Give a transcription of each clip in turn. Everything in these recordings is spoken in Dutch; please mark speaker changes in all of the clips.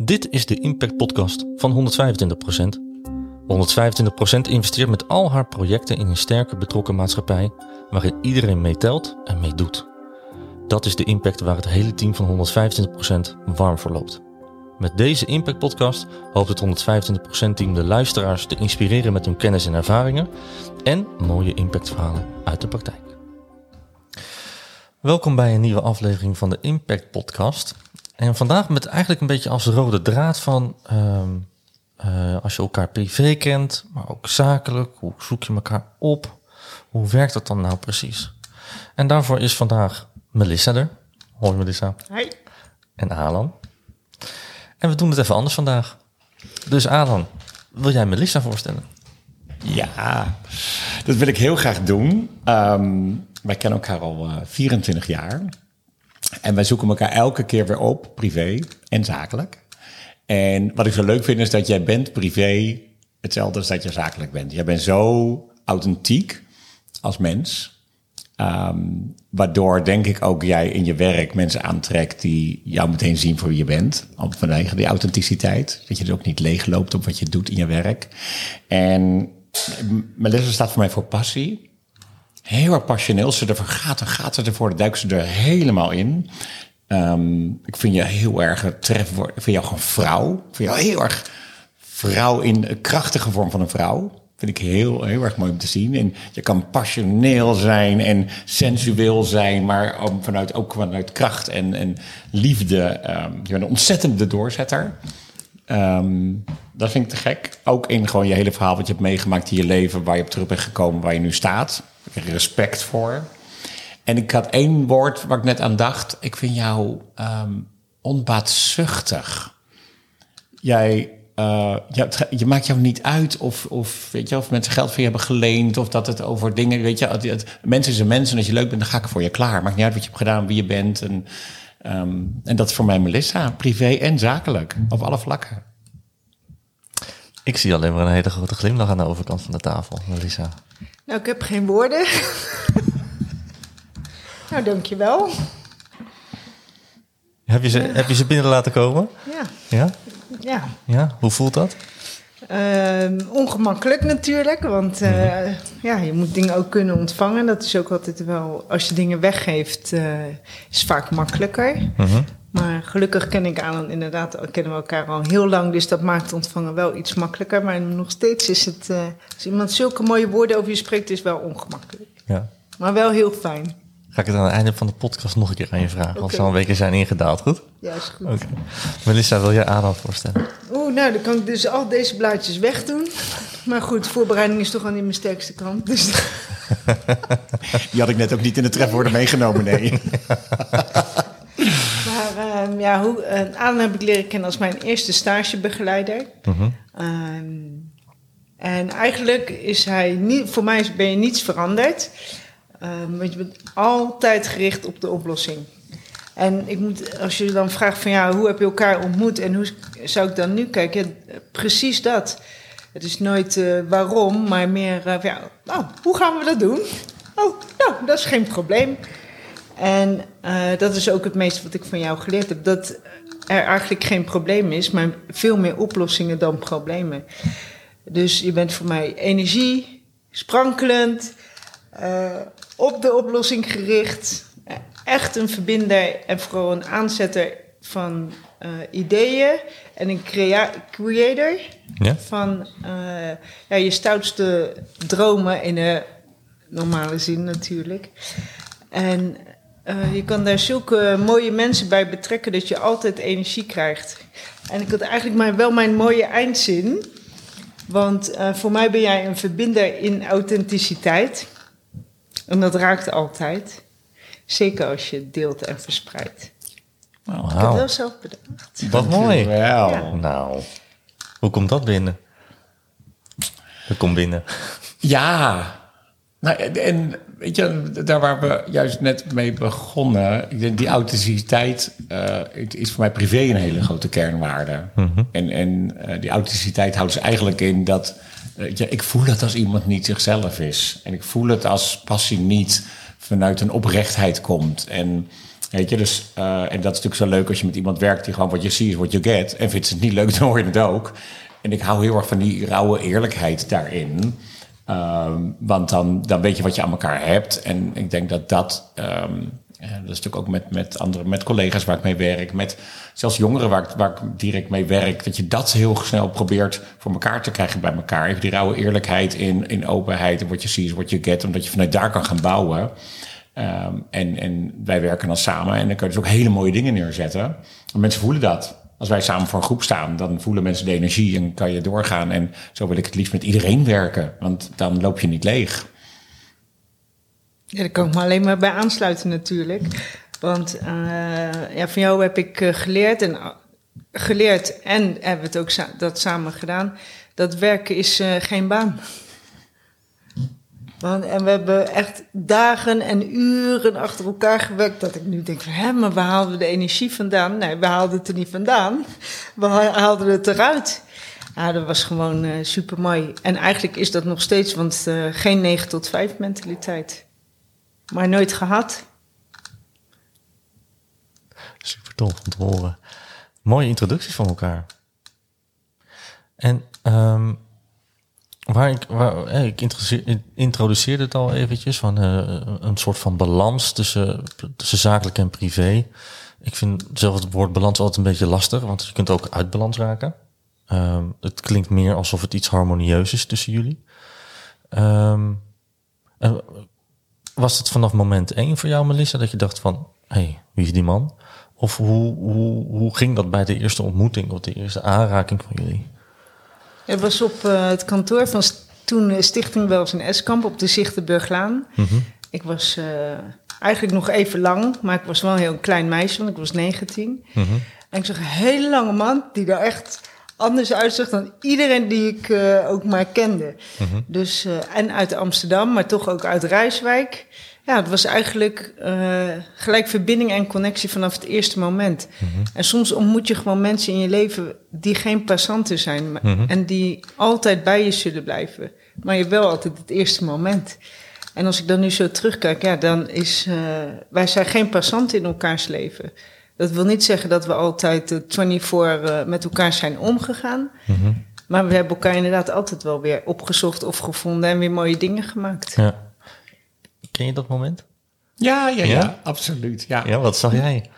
Speaker 1: Dit is de Impact Podcast van 125%. 125% investeert met al haar projecten in een sterke betrokken maatschappij waarin iedereen meetelt en meedoet. Dat is de impact waar het hele team van 125% warm voor loopt. Met deze Impact Podcast hoopt het 125% team de luisteraars te inspireren met hun kennis en ervaringen en mooie impactverhalen uit de praktijk. Welkom bij een nieuwe aflevering van de Impact Podcast. En vandaag met eigenlijk een beetje als rode draad van ehm, eh, als je elkaar privé kent, maar ook zakelijk, hoe zoek je elkaar op? Hoe werkt dat dan nou precies? En daarvoor is vandaag Melissa er. Hoi Melissa.
Speaker 2: Hi.
Speaker 1: En Alan. En we doen het even anders vandaag. Dus Alan, wil jij Melissa voorstellen?
Speaker 3: Ja, dat wil ik heel graag doen. Ehm, wij kennen elkaar al uh, 24 jaar. En wij zoeken elkaar elke keer weer op, privé en zakelijk. En wat ik zo leuk vind is dat jij bent privé hetzelfde als dat je zakelijk bent. Jij bent zo authentiek als mens. Um, waardoor denk ik ook jij in je werk mensen aantrekt die jou meteen zien voor wie je bent. Vanwege die authenticiteit. Dat je er ook niet leeg loopt op wat je doet in je werk. En Melissa staat voor mij voor passie heel erg passioneel. Ze ervoor gaat, dan gaat ze ervoor. Dan duikt ze er helemaal in. Um, ik vind je heel erg treffend. Ik vind jou gewoon vrouw. Ik vind jou heel erg vrouw in een krachtige vorm van een vrouw. Vind ik heel, heel erg mooi om te zien. En je kan passioneel zijn en sensueel zijn, maar vanuit, ook vanuit kracht en, en liefde. Um, je bent een ontzettende doorzetter. Um, dat vind ik te gek. Ook in gewoon je hele verhaal wat je hebt meegemaakt in je leven, waar je op terug bent gekomen, waar je nu staat respect voor. En ik had één woord waar ik net aan dacht. Ik vind jou um, onbaatzuchtig. Jij, uh, je, je, maakt jou niet uit of, of, weet je, of mensen geld voor je hebben geleend. Of dat het over dingen, weet je. Mensen zijn mensen en als je leuk bent, dan ga ik voor je klaar. Maakt niet uit wat je hebt gedaan, wie je bent. En, um, en dat is voor mij Melissa, privé en zakelijk, op alle vlakken.
Speaker 1: Ik zie alleen maar een hele grote glimlach aan de overkant van de tafel, Melissa.
Speaker 2: Nou, ik heb geen woorden. nou, dankjewel.
Speaker 1: Heb je, ze, heb je ze binnen laten komen?
Speaker 2: Ja.
Speaker 1: Ja?
Speaker 2: Ja.
Speaker 1: Ja, hoe voelt dat?
Speaker 2: Uh, ongemakkelijk natuurlijk, want uh, mm-hmm. ja, je moet dingen ook kunnen ontvangen. Dat is ook altijd wel, als je dingen weggeeft, uh, is vaak makkelijker.
Speaker 1: Mm-hmm.
Speaker 2: Maar gelukkig ken ik Alan inderdaad, kennen we elkaar al heel lang, dus dat maakt ontvangen wel iets makkelijker. Maar nog steeds is het, uh, als iemand zulke mooie woorden over je spreekt, is wel ongemakkelijk.
Speaker 1: Ja.
Speaker 2: Maar wel heel fijn.
Speaker 1: Ga ik het aan het einde van de podcast nog een keer aan je vragen, okay. als ze al een week zijn ingedaald, goed?
Speaker 2: Ja, is goed.
Speaker 1: Okay. Melissa, wil jij Alan voorstellen?
Speaker 2: Oeh, nou, dan kan ik dus al deze blaadjes wegdoen. Maar goed, voorbereiding is toch al niet mijn sterkste kant. Dus...
Speaker 3: Die had ik net ook niet in de trefwoorden meegenomen, nee.
Speaker 2: Maar um, ja, hoe, uh, Alan heb ik leren kennen als mijn eerste stagebegeleider.
Speaker 1: Mm-hmm.
Speaker 2: Um, en eigenlijk is hij niet, voor mij ben je niets veranderd. Um, want je bent altijd gericht op de oplossing. En ik moet, als je dan vraagt van ja, hoe heb je elkaar ontmoet en hoe zou ik dan nu kijken? Precies dat. Het is nooit uh, waarom, maar meer uh, ja, nou, hoe gaan we dat doen? Oh, nou, dat is geen probleem. En uh, dat is ook het meeste wat ik van jou geleerd heb. Dat er eigenlijk geen probleem is, maar veel meer oplossingen dan problemen. Dus je bent voor mij energie, sprankelend, op de oplossing gericht. Echt een verbinder en vooral een aanzetter van uh, ideeën. En een crea creator
Speaker 1: ja?
Speaker 2: van ja, je stoutste dromen in een normale zin natuurlijk. En uh, je kan daar zulke mooie mensen bij betrekken dat je altijd energie krijgt. En ik had eigenlijk maar wel mijn mooie eindzin. Want voor mij ben jij een verbinder in authenticiteit. En dat raakt altijd. Zeker als je deelt en verspreidt.
Speaker 1: Wow.
Speaker 2: Ik heb het wel zelf bedacht.
Speaker 1: Wat mooi.
Speaker 3: Wel.
Speaker 2: Ja.
Speaker 1: Nou, hoe komt dat binnen? Dat komt binnen.
Speaker 3: Ja. Nou, en weet je, daar waar we juist net mee begonnen, ik denk die authenticiteit uh, is voor mij privé een hele grote kernwaarde.
Speaker 1: Mm-hmm.
Speaker 3: En, en uh, die authenticiteit houdt dus eigenlijk in dat uh, ja, ik voel het als iemand niet zichzelf is. En ik voel het als passie niet vanuit een oprechtheid komt. En Weet je, dus, uh, en dat is natuurlijk zo leuk als je met iemand werkt die gewoon wat je ziet is what you get. En vindt het niet leuk, dan hoor je het ook. En ik hou heel erg van die rauwe eerlijkheid daarin. Um, want dan, dan weet je wat je aan elkaar hebt. En ik denk dat dat. Ja, dat is natuurlijk ook met, met andere, met collega's waar ik mee werk, met zelfs jongeren waar ik, waar ik direct mee werk, dat je dat heel snel probeert voor elkaar te krijgen bij elkaar. Even die rauwe eerlijkheid in, in openheid en wat je ziet, wat je get, omdat je vanuit daar kan gaan bouwen. Um, en, en wij werken dan samen en dan kun je dus ook hele mooie dingen neerzetten. En mensen voelen dat. Als wij samen voor een groep staan, dan voelen mensen de energie en kan je doorgaan. En zo wil ik het liefst met iedereen werken, want dan loop je niet leeg.
Speaker 2: Ja, daar kan ik me alleen maar bij aansluiten natuurlijk. Want uh, ja, van jou heb ik uh, geleerd en, uh, geleerd en hebben we het ook dat samen gedaan. Dat werken is geen baan. Want, en we hebben echt dagen en uren achter elkaar gewerkt. Dat ik nu denk van, hè, maar waar haalden we de energie vandaan? Nee, we haalden het er niet vandaan. We haalden het eruit. Ja, dat was gewoon uh, super mooi. En eigenlijk is dat nog steeds, want geen 9 tot 5 mentaliteit. Maar nooit gehad.
Speaker 1: Super tof om te horen. Mooie introductie van elkaar. En um, Waar ik, waar, ik introduceerde het al eventjes van uh, een soort van balans tussen, tussen zakelijk en privé. Ik vind zelf het woord balans altijd een beetje lastig, want je kunt ook uit balans raken. Um, het klinkt meer alsof het iets harmonieus is tussen jullie. Um, was het vanaf moment één voor jou, Melissa, dat je dacht van, hé, hey, wie is die man? Of hoe, hoe, hoe ging dat bij de eerste ontmoeting of de eerste aanraking van jullie?
Speaker 2: Het was op uh, het kantoor van toen Stichting Wels en Eskamp op de Zichtenburglaan. Mm -hmm. Ik was uh, eigenlijk nog even lang, maar ik was wel een heel klein meisje, want ik was 19. Mm -hmm. En ik zag een hele lange man die er echt anders uitzag dan iedereen die ik uh, ook maar kende. Mm -hmm. Dus, en uit Amsterdam, maar toch ook uit Rijswijk. Ja, het was eigenlijk uh, gelijk verbinding en connectie vanaf het eerste moment. Mm -hmm. En soms ontmoet je gewoon mensen in je leven die geen passanten zijn mm -hmm. en die altijd bij je zullen blijven. Maar je wel altijd het eerste moment. En als ik dan nu zo terugkijk, ja, dan is wij zijn geen passanten in elkaars leven. Dat wil niet zeggen dat we altijd uh, 24 uh, met elkaar zijn omgegaan. Mm -hmm. Maar we hebben elkaar inderdaad altijd wel weer opgezocht of gevonden en weer mooie dingen gemaakt.
Speaker 1: Ja. Ken je dat moment?
Speaker 3: Ja, ja, ja, ja, absoluut. Ja.
Speaker 1: ja, wat zag jij?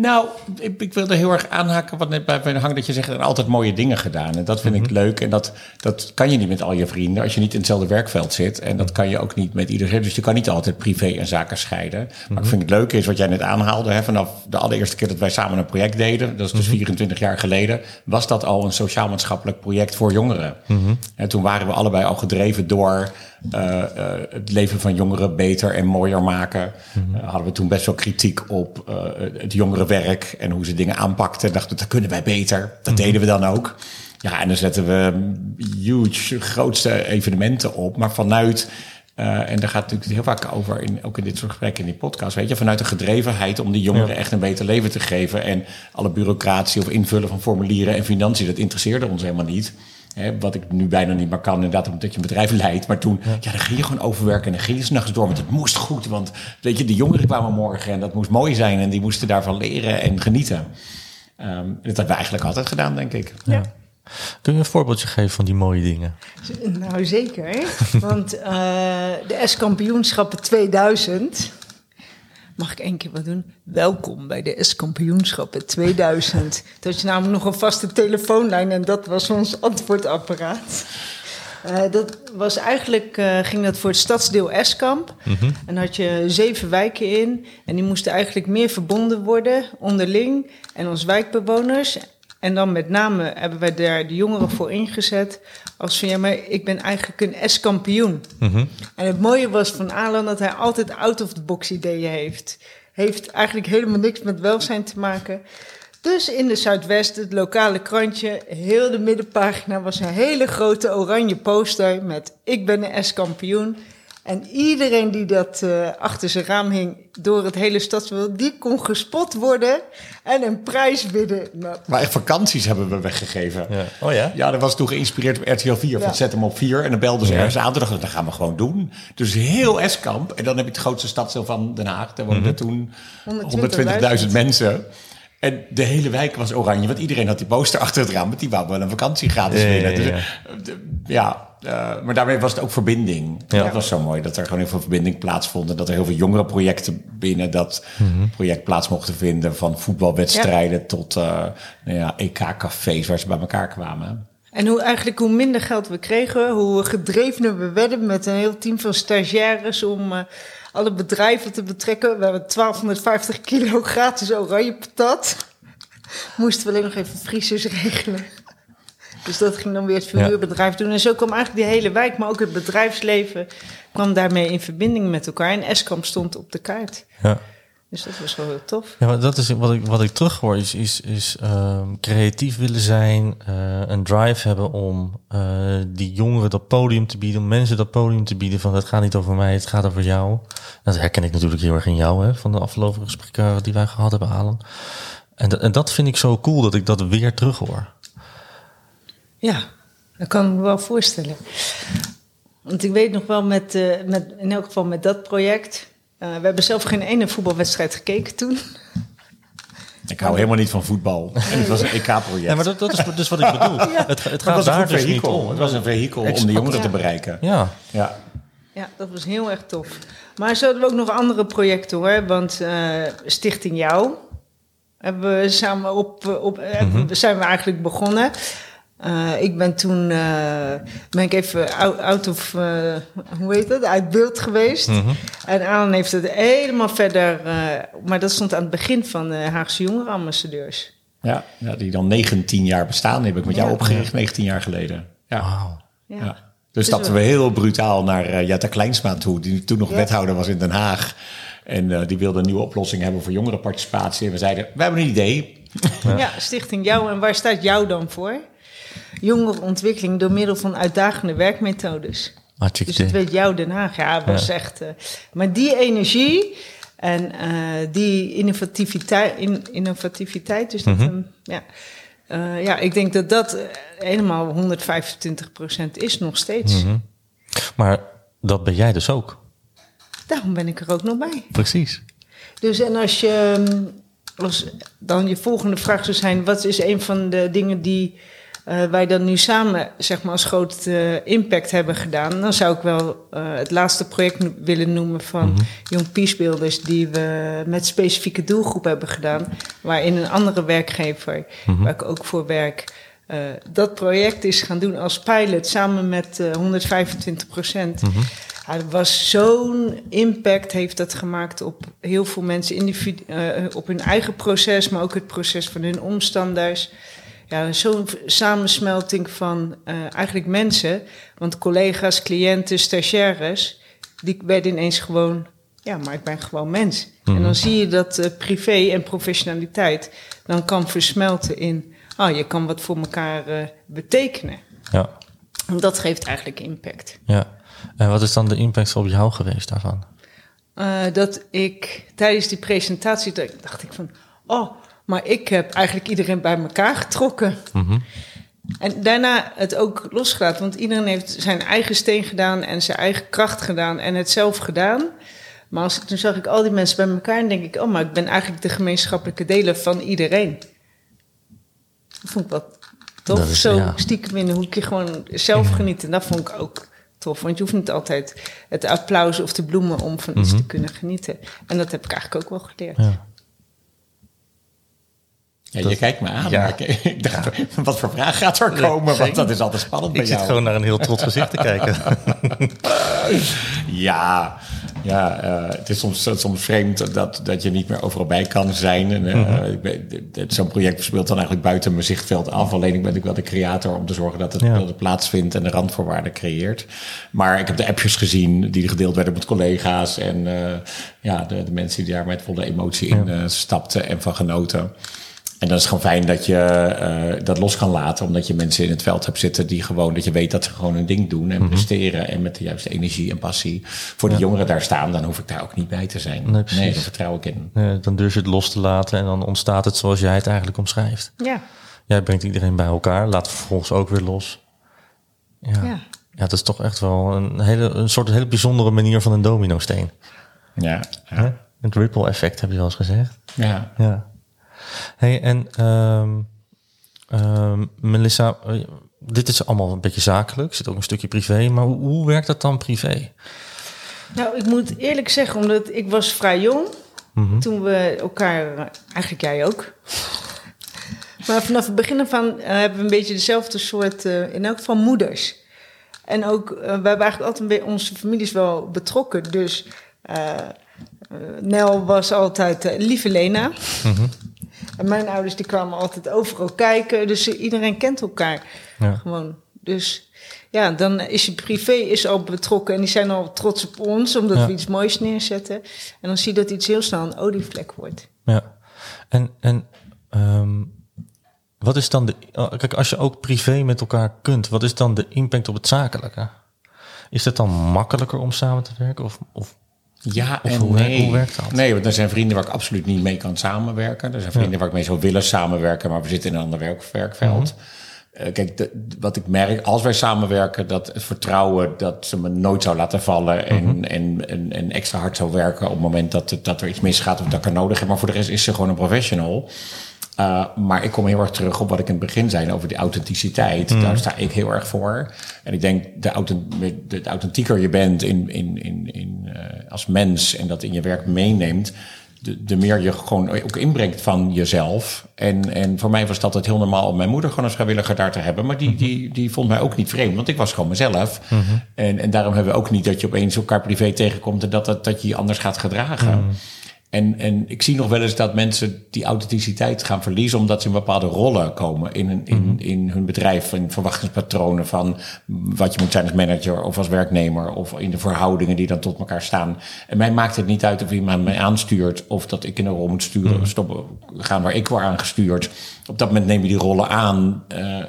Speaker 3: Nou, ik, ik wilde heel erg aanhaken wat net bij mij hangt. Dat je zegt, er altijd mooie dingen gedaan. En dat vind mm -hmm. ik leuk. En dat, dat kan je niet met al je vrienden als je niet in hetzelfde werkveld zit. En dat kan je ook niet met iedereen. Dus je kan niet altijd privé en zaken scheiden. Maar mm -hmm. ik vind het leuk is wat jij net aanhaalde. Hè, vanaf de allereerste keer dat wij samen een project deden. Dat is dus mm -hmm. 24 jaar geleden. Was dat al een sociaal-maatschappelijk project voor jongeren. En toen waren we allebei al gedreven door... Uh, uh, het leven van jongeren beter en mooier maken. Uh, hadden we toen best wel kritiek op het jongerenwerk en hoe ze dingen aanpakten. Dachten, dat kunnen wij beter. Dat -hmm. deden we dan ook. Ja, en dan zetten we huge, grootste evenementen op. Maar vanuit, en daar gaat het natuurlijk heel vaak over, in, ook in dit soort gesprekken in die podcast, weet je, vanuit de gedrevenheid om die jongeren ja. echt een beter leven te geven. En alle bureaucratie of invullen van formulieren en financiën, dat interesseerde ons helemaal niet. Hè, wat ik nu bijna niet meer kan, inderdaad, omdat je een bedrijf leidt. Maar toen, ja. ja, dan ging je gewoon overwerken en dan ging je s'nachts door. Want het moest goed, want weet je, de jongeren kwamen morgen en dat moest mooi zijn. En die moesten daarvan leren en genieten. Um, dat hebben we eigenlijk altijd gedaan, denk ik.
Speaker 2: Ja. ja.
Speaker 1: Kun je een voorbeeldje geven van die mooie dingen?
Speaker 2: Nou, zeker. Want uh, de S-kampioenschappen 2000... Mag ik één keer wat doen? Welkom bij de S-kampioenschappen 2000. Toen had je namelijk nog een vaste telefoonlijn en dat was ons antwoordapparaat. Uh, dat was eigenlijk, uh, ging dat voor het stadsdeel Eskamp. Mm -hmm. En had je zeven wijken in. En die moesten eigenlijk meer verbonden worden onderling. En als wijkbewoners. En dan met name hebben wij daar de jongeren voor ingezet. Als van ja, maar ik ben eigenlijk een S-kampioen. Mm -hmm. En het mooie was van Alan dat hij altijd out-of-the-box ideeën heeft. Heeft eigenlijk helemaal niks met welzijn te maken. Dus in de Zuidwest, het lokale krantje, heel de middenpagina was een hele grote oranje poster met ik ben een S-kampioen. En iedereen die dat uh, achter zijn raam hing door het hele stadsbeeld, die kon gespot worden en een prijs winnen. Nou,
Speaker 3: maar echt vakanties hebben we weggegeven.
Speaker 1: Ja. Oh ja?
Speaker 3: Ja, dat was toen geïnspireerd op RTL 4. Van zet hem op 4 en dan belden ze ja. ergens aan. Toen dachten dat gaan we gewoon doen. Dus heel Eskamp. En dan heb je het grootste stadsdeel van Den Haag. Daar woonden mm -hmm. toen 120.000 mensen. En de hele wijk was oranje, want iedereen had die poster achter het raam. Want die wou wel een vakantie gratis
Speaker 1: Ja, ja,
Speaker 3: winnen. Dus,
Speaker 1: ja.
Speaker 3: eh, de- ja, eh, maar daarmee was het ook verbinding.
Speaker 1: Ja.
Speaker 3: Dat was zo mooi, dat er gewoon heel veel verbinding plaatsvond. En dat er heel veel jongere projecten binnen dat
Speaker 1: Mhm.
Speaker 3: project plaats mochten vinden. Van voetbalwedstrijden tot eh, nou ja, EK-cafés waar ze bij elkaar kwamen.
Speaker 2: En hoe eigenlijk hoe minder geld we kregen, hoe gedrevener we werden met een heel team van stagiaires om eh, alle bedrijven te betrekken. We hebben 1250 kilo gratis oranje patat. Moesten we alleen nog even vriezers regelen. Dus dat ging dan weer het verhuurbedrijf doen. En zo kwam eigenlijk die hele wijk, maar ook het bedrijfsleven, kwam daarmee in verbinding met elkaar. En Eskamp stond op de kaart.
Speaker 1: Ja.
Speaker 2: Dus dat was wel heel tof.
Speaker 1: Ja, maar dat is wat ik, wat ik terughoor, is, is, is ehm, creatief willen zijn, eh, een drive hebben om eh, die jongeren dat podium te bieden, om mensen dat podium te bieden van het gaat niet over mij, het gaat over jou. Dat herken ik natuurlijk heel erg in jou, hè, van de afgelopen gesprekken die wij gehad hebben, Alan. En, dat- en dat vind ik zo cool, dat ik dat weer terughoor.
Speaker 2: Ja, dat kan ik me wel voorstellen. Want ik weet nog wel met, eh, met in elk geval met dat project. eh, we hebben zelf geen ene voetbalwedstrijd gekeken toen.
Speaker 3: Ik hou helemaal niet van voetbal. En het was een EK-project.
Speaker 1: Ja, maar dat, dat is dus wat ik bedoel. Het, het
Speaker 3: het
Speaker 1: gaat
Speaker 3: was een
Speaker 1: daar dus niet
Speaker 3: vehikel.
Speaker 1: om.
Speaker 3: Het was een vehikel om de jongeren te bereiken.
Speaker 1: Ja,
Speaker 3: Ja.
Speaker 2: Ja, dat was heel erg tof. Maar zo hadden we ook nog andere projecten hoor. Want eh, Stichting Jou hebben we samen op, op we- zijn we eigenlijk begonnen. Eh, ik ben toen eh, ben ik even out, out of, eh, hoe heet dat, uit beeld geweest. En Alan heeft het helemaal verder, eh, maar dat stond aan het begin van de Haagse jongerenambassadeurs.
Speaker 3: Ja, ja, die dan 19 jaar bestaan, heb ik met jou
Speaker 2: Ja.
Speaker 3: opgericht, 19 jaar geleden. Ja.
Speaker 1: wauw.
Speaker 2: Ja.
Speaker 3: Ja. Dus
Speaker 2: Dus
Speaker 3: stapten we heel brutaal naar eh, Jetta Kleinsma toe, die toen nog
Speaker 2: Ja.
Speaker 3: wethouder was in Den Haag. En eh, die wilde een nieuwe oplossing hebben voor jongerenparticipatie. En we zeiden, we hebben een idee.
Speaker 2: Ja. Stichting Jou. En waar staat Jou dan voor? Jongerenontwikkeling door middel van uitdagende werkmethodes.
Speaker 1: Hartstikke
Speaker 2: Dus het
Speaker 1: idee.
Speaker 2: weet jou Den Haag. Ja, was echt. eh, maar die energie en eh, die innovativiteit, in, innovativiteit dus dat,
Speaker 1: Mhm.
Speaker 2: ja. Eh, ja, ik denk dat dat helemaal 125% is nog steeds.
Speaker 1: Mhm. Maar dat ben jij dus ook.
Speaker 2: Daarom ben ik er ook nog bij.
Speaker 1: Precies.
Speaker 2: Dus en als je als dan je volgende vraag zou zijn: wat is een van de dingen die eh, wij dan nu samen zeg maar als groot eh, impact hebben gedaan? Dan zou ik wel eh, het laatste project willen noemen van Young Peace Builders die we met specifieke doelgroep hebben gedaan, waarin een andere werkgever waar ik ook voor werk. dat project is gaan doen als pilot samen met eh 125 procent. Ja, er was zo'n impact heeft dat gemaakt op heel veel mensen, individu- eh, op hun eigen proces, maar ook het proces van hun omstanders. Ja, zo'n samensmelting van eh, eigenlijk mensen, want collega's, cliënten, stagiaires, die werden ineens gewoon, ja, maar ik ben gewoon mens. En dan zie je dat eh, privé en professionaliteit dan kan versmelten in, oh, je kan wat voor elkaar eh, betekenen.
Speaker 1: Ja.
Speaker 2: En dat geeft eigenlijk impact.
Speaker 1: ja. En wat is dan de impact op jou geweest daarvan?
Speaker 2: Dat ik tijdens die presentatie dacht ik van, oh, maar ik heb eigenlijk iedereen bij elkaar getrokken. En daarna het ook losgelaten, want iedereen heeft zijn eigen steen gedaan en zijn eigen kracht gedaan en het zelf gedaan. Maar als ik, toen zag ik al die mensen bij elkaar en denk ik, oh, maar ik ben eigenlijk de gemeenschappelijke deler van iedereen. Dat vond ik wel tof.
Speaker 1: Is-
Speaker 2: Zo
Speaker 1: ja.
Speaker 2: stiekem in een hoekje gewoon zelf genieten. Dat vond ik ook tof. Want je hoeft niet altijd het applaus of de bloemen om van iets te kunnen genieten. En dat heb ik eigenlijk ook wel geleerd.
Speaker 1: Ja.
Speaker 3: Ja, je kijkt me aan.
Speaker 1: Ja.
Speaker 3: ik, ik dacht, wat voor vraag gaat er komen? Want dat is altijd spannend bij
Speaker 1: Ik zit
Speaker 3: jou.
Speaker 1: gewoon naar een heel trots gezicht te kijken.
Speaker 3: Ja, ja eh, het is soms, soms vreemd dat, dat je niet meer overal bij kan zijn. En, eh, ik dit- Zo'n project speelt dan eigenlijk buiten mijn zichtveld af. Alleen ik ben natuurlijk wel de creator om te zorgen dat het,
Speaker 1: Ja.
Speaker 3: plaatsvindt en de randvoorwaarden creëert. Maar ik heb de appjes gezien die gedeeld werden met collega's. En eh, ja, de, de mensen die daar met volle emotie in stapten en van genoten. En dan is gewoon fijn dat je eh, dat los kan laten, omdat je mensen in het veld hebt zitten die gewoon, dat je weet dat ze gewoon hun ding doen en presteren en met de juiste energie en passie voor de jongeren daar staan, dan hoef ik daar ook niet bij te zijn.
Speaker 1: Nee,
Speaker 3: Nee, daar vertrouw ik in.
Speaker 1: Eh, dan durf je het los te laten en dan ontstaat het zoals jij het eigenlijk omschrijft.
Speaker 2: Ja,
Speaker 1: Jij brengt iedereen bij elkaar, laat vervolgens ook weer los. Ja, ja.
Speaker 2: ja.
Speaker 1: dat is toch echt wel een, hele, een soort hele bijzondere manier van een dominosteen.
Speaker 3: Ja, ja.
Speaker 1: Het ripple effect heb je wel eens gezegd.
Speaker 3: ja.
Speaker 1: Ja. Hey, en ehm, ehm, Melissa, dit is allemaal een beetje zakelijk, zit ook een stukje privé, maar hoe, hoe werkt dat dan privé?
Speaker 2: Nou, ik moet eerlijk zeggen, omdat ik was vrij jong
Speaker 1: Mhm.
Speaker 2: toen we elkaar, eigenlijk jij ook. Maar vanaf het begin af aan eh, hebben we een beetje dezelfde soort, eh, in elk geval moeders. En ook, eh, we hebben eigenlijk altijd beetje, onze families wel betrokken. Dus Nel was altijd lieve Lena.
Speaker 1: Mhm.
Speaker 2: En mijn ouders die kwamen altijd overal kijken. Dus iedereen kent elkaar
Speaker 1: Ja.
Speaker 2: gewoon. Dus ja, dan is je privé is al betrokken. En die zijn al trots op ons, omdat
Speaker 1: Ja.
Speaker 2: we iets moois neerzetten. En dan zie je dat iets heel snel een olievlek wordt.
Speaker 1: Ja. En, en ehm, wat is dan de. oh, Kijk, als je ook privé met elkaar kunt, wat is dan de impact op het zakelijke? Is het dan makkelijker om samen te werken? Of, of
Speaker 3: Ja en
Speaker 1: hoe-
Speaker 3: nee.
Speaker 1: hoe werkt dat?
Speaker 3: Nee, want er zijn vrienden waar ik absoluut niet mee kan samenwerken. Er zijn vrienden waar ik mee zou willen samenwerken, maar we zitten in een ander werk, werkveld. Eh, kijk, de- wat ik merk, als wij samenwerken, dat het vertrouwen dat ze me nooit zou laten vallen en, en, en, en extra hard zou werken op het moment dat, dat er iets misgaat of dat ik haar nodig heb. Maar voor de rest is ze gewoon een professional. Uh, maar ik kom heel erg terug op wat ik in het begin zei over die authenticiteit. Daar sta ik heel erg voor. En ik denk, de, authent, de authentieker je bent in, in, in, in, uh, als mens en dat in je werk meeneemt, de, de meer je gewoon ook inbrengt van jezelf. En, en voor mij was dat het heel normaal om mijn moeder gewoon als vrijwilliger daar te hebben. Maar die, die, die vond mij ook niet vreemd, want ik was gewoon mezelf. En, en daarom hebben we ook niet dat je opeens elkaar privé tegenkomt en dat, dat, dat je je anders gaat gedragen. En, en ik zie nog wel eens dat mensen die authenticiteit gaan verliezen omdat ze in bepaalde rollen komen in, een, in, in hun bedrijf. In verwachtingspatronen van wat je moet zijn als manager of als werknemer of in de verhoudingen die dan tot elkaar staan. En mij maakt het niet uit of iemand mij aanstuurt of dat ik in een rol moet sturen, stoppen, gaan waar ik word aangestuurd. Op dat moment neem je die rollen aan uh, uh,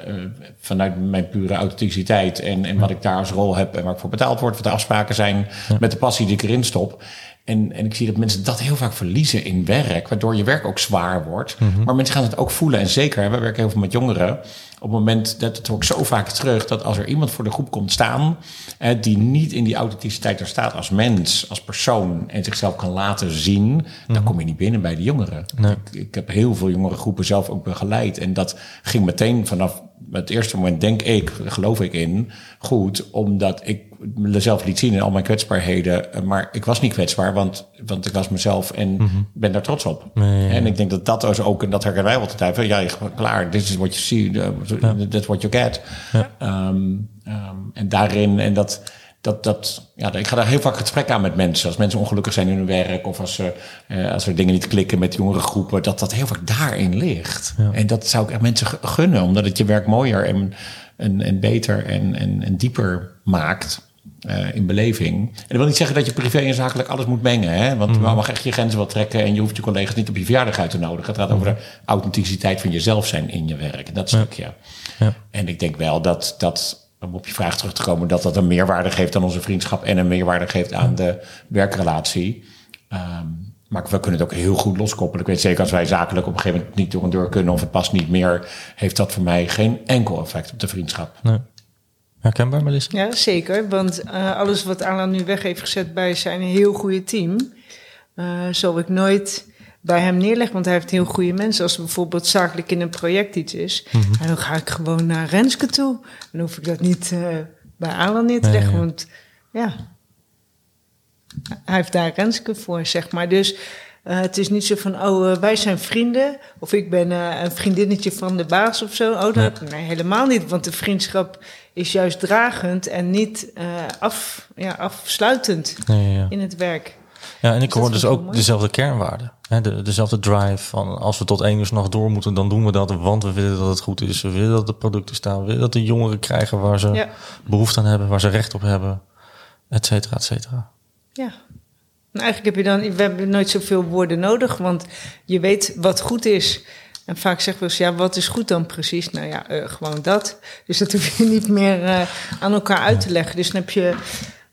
Speaker 3: vanuit mijn pure authenticiteit en, en wat ik daar als rol heb en waar ik voor betaald word, wat de afspraken zijn, met de passie die ik erin stop. En, en ik zie dat mensen dat heel vaak verliezen in werk, waardoor je werk ook zwaar wordt. Mm-hmm. Maar mensen gaan het ook voelen. En zeker, we werken heel veel met jongeren. Op het moment, dat het hoor ik zo vaak terug, dat als er iemand voor de groep komt staan, eh, die niet in die authenticiteit er staat als mens, als persoon en zichzelf kan laten zien, dan kom je niet binnen bij de jongeren. Nee. Ik, ik, heb heel veel jongere groepen zelf ook begeleid. En dat ging meteen vanaf het eerste moment, denk ik, geloof ik in, goed, omdat ik mezelf liet zien in al mijn kwetsbaarheden. Maar ik was niet kwetsbaar, want, want ik was mezelf en mm-hmm. ben daar trots op. Nee. En ik denk dat dat dus ook, en dat herkennen wij altijd even. Ja, klaar, dit is what you see, ja. that's what you get. Ja. Um, um, en daarin, en dat, dat, dat, ja, ik ga daar heel vaak gesprek aan met mensen. Als mensen ongelukkig zijn in hun werk of als, uh, als er dingen niet klikken met jongere groepen, dat dat heel vaak daarin ligt. Ja. En dat zou ik echt mensen gunnen, omdat het je werk mooier en, en, en beter en, en, en dieper maakt. Uh, in beleving. En dat wil niet zeggen dat je privé en zakelijk alles moet mengen. Hè? Want mm-hmm. je mag echt je grenzen wel trekken en je hoeft je collega's niet op je verjaardag uit te nodigen. Het gaat mm-hmm. over de authenticiteit van jezelf zijn in je werk. Dat stukje. Ja. Ja. En ik denk wel dat dat, om op je vraag terug te komen, dat dat een meerwaarde geeft aan onze vriendschap en een meerwaarde geeft aan de werkrelatie. Um, maar we kunnen het ook heel goed loskoppelen. Ik weet zeker als wij zakelijk op een gegeven moment niet door een deur kunnen of het past niet meer, heeft dat voor mij geen enkel effect op de vriendschap.
Speaker 1: Nee. Herkenbaar, Melissa?
Speaker 2: Ja, zeker. Want uh, alles wat Alan nu weg heeft gezet bij zijn heel goede team, uh, zal ik nooit bij hem neerleggen. Want hij heeft heel goede mensen. Als er bijvoorbeeld zakelijk in een project iets is, mm-hmm. en dan ga ik gewoon naar Renske toe. Dan hoef ik dat niet uh, bij Alan neer te nee, leggen. Ja. Want ja, hij heeft daar Renske voor, zeg maar. Dus uh, het is niet zo van, oh, uh, wij zijn vrienden. Of ik ben een vriendinnetje van de baas of zo. Oh, dat, nee. nee, helemaal niet. Want de vriendschap is juist dragend en niet af, ja, afsluitend
Speaker 1: nee, ja.
Speaker 2: in het werk.
Speaker 1: Ja, en ik hoor dus ook mooi. dezelfde kernwaarden. De, dezelfde drive van als we tot één uur s'nachts door moeten, dan doen we dat. Want we willen dat het goed is. We willen dat de producten staan. We willen dat de jongeren krijgen waar ze ja. behoefte aan hebben, waar ze recht op hebben. Et cetera, et cetera.
Speaker 2: Ja, en eigenlijk heb je dan, we hebben nooit zoveel woorden nodig, want je weet wat goed is. En vaak zeggen we eens, ja, wat is goed dan precies? Nou ja, eh, gewoon dat. Dus dat hoef je niet meer eh, aan elkaar uit te leggen. Dus dan heb je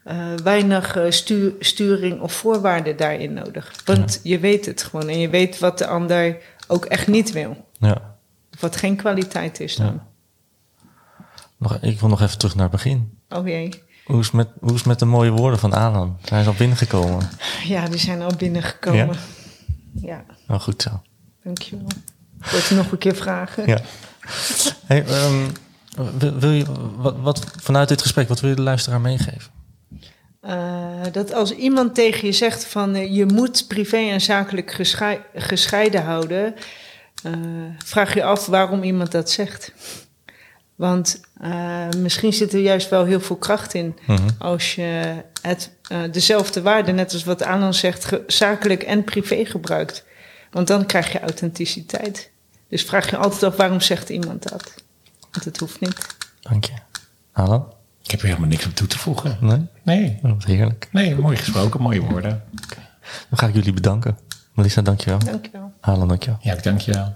Speaker 2: eh, weinig eh, stuur, sturing of voorwaarden daarin nodig. Want je weet het gewoon en je weet wat de ander ook echt niet wil.
Speaker 1: Ja.
Speaker 2: Of wat geen kwaliteit is dan.
Speaker 1: Nog, ik wil nog even terug naar het begin.
Speaker 2: Oh jee.
Speaker 1: Hoe is, het met, hoe is het met de mooie woorden van Alan? Zijn ze al binnengekomen?
Speaker 2: Ja, die zijn al binnengekomen. Ja,
Speaker 1: Nou, goed zo.
Speaker 2: dankjewel. Wordt nog een keer vragen?
Speaker 1: Ja. Hey, ehm, wil, wil je, wat, wat, vanuit dit gesprek, wat wil je de luisteraar meegeven?
Speaker 2: Eh, dat als iemand tegen je zegt van eh, je moet privé en zakelijk geschei- gescheiden houden, eh, vraag je af waarom iemand dat zegt. Want misschien zit er juist wel heel veel kracht in
Speaker 1: Mhm.
Speaker 2: als je het, dezelfde waarde, net als wat Alan zegt, zakelijk en privé gebruikt. Want dan krijg je authenticiteit. Dus vraag je altijd af waarom zegt iemand dat. Want het hoeft niet.
Speaker 1: Dank je. Alan?
Speaker 3: Ik heb er helemaal niks op toe te voegen.
Speaker 1: Nee?
Speaker 3: Nee,
Speaker 1: Oh, wat heerlijk.
Speaker 3: nee, mooi gesproken, mooie woorden.
Speaker 1: Dan ga ik jullie bedanken. Melissa, dankjewel.
Speaker 2: Dankjewel.
Speaker 1: Alan, dankjewel.
Speaker 3: Ja, dank je wel.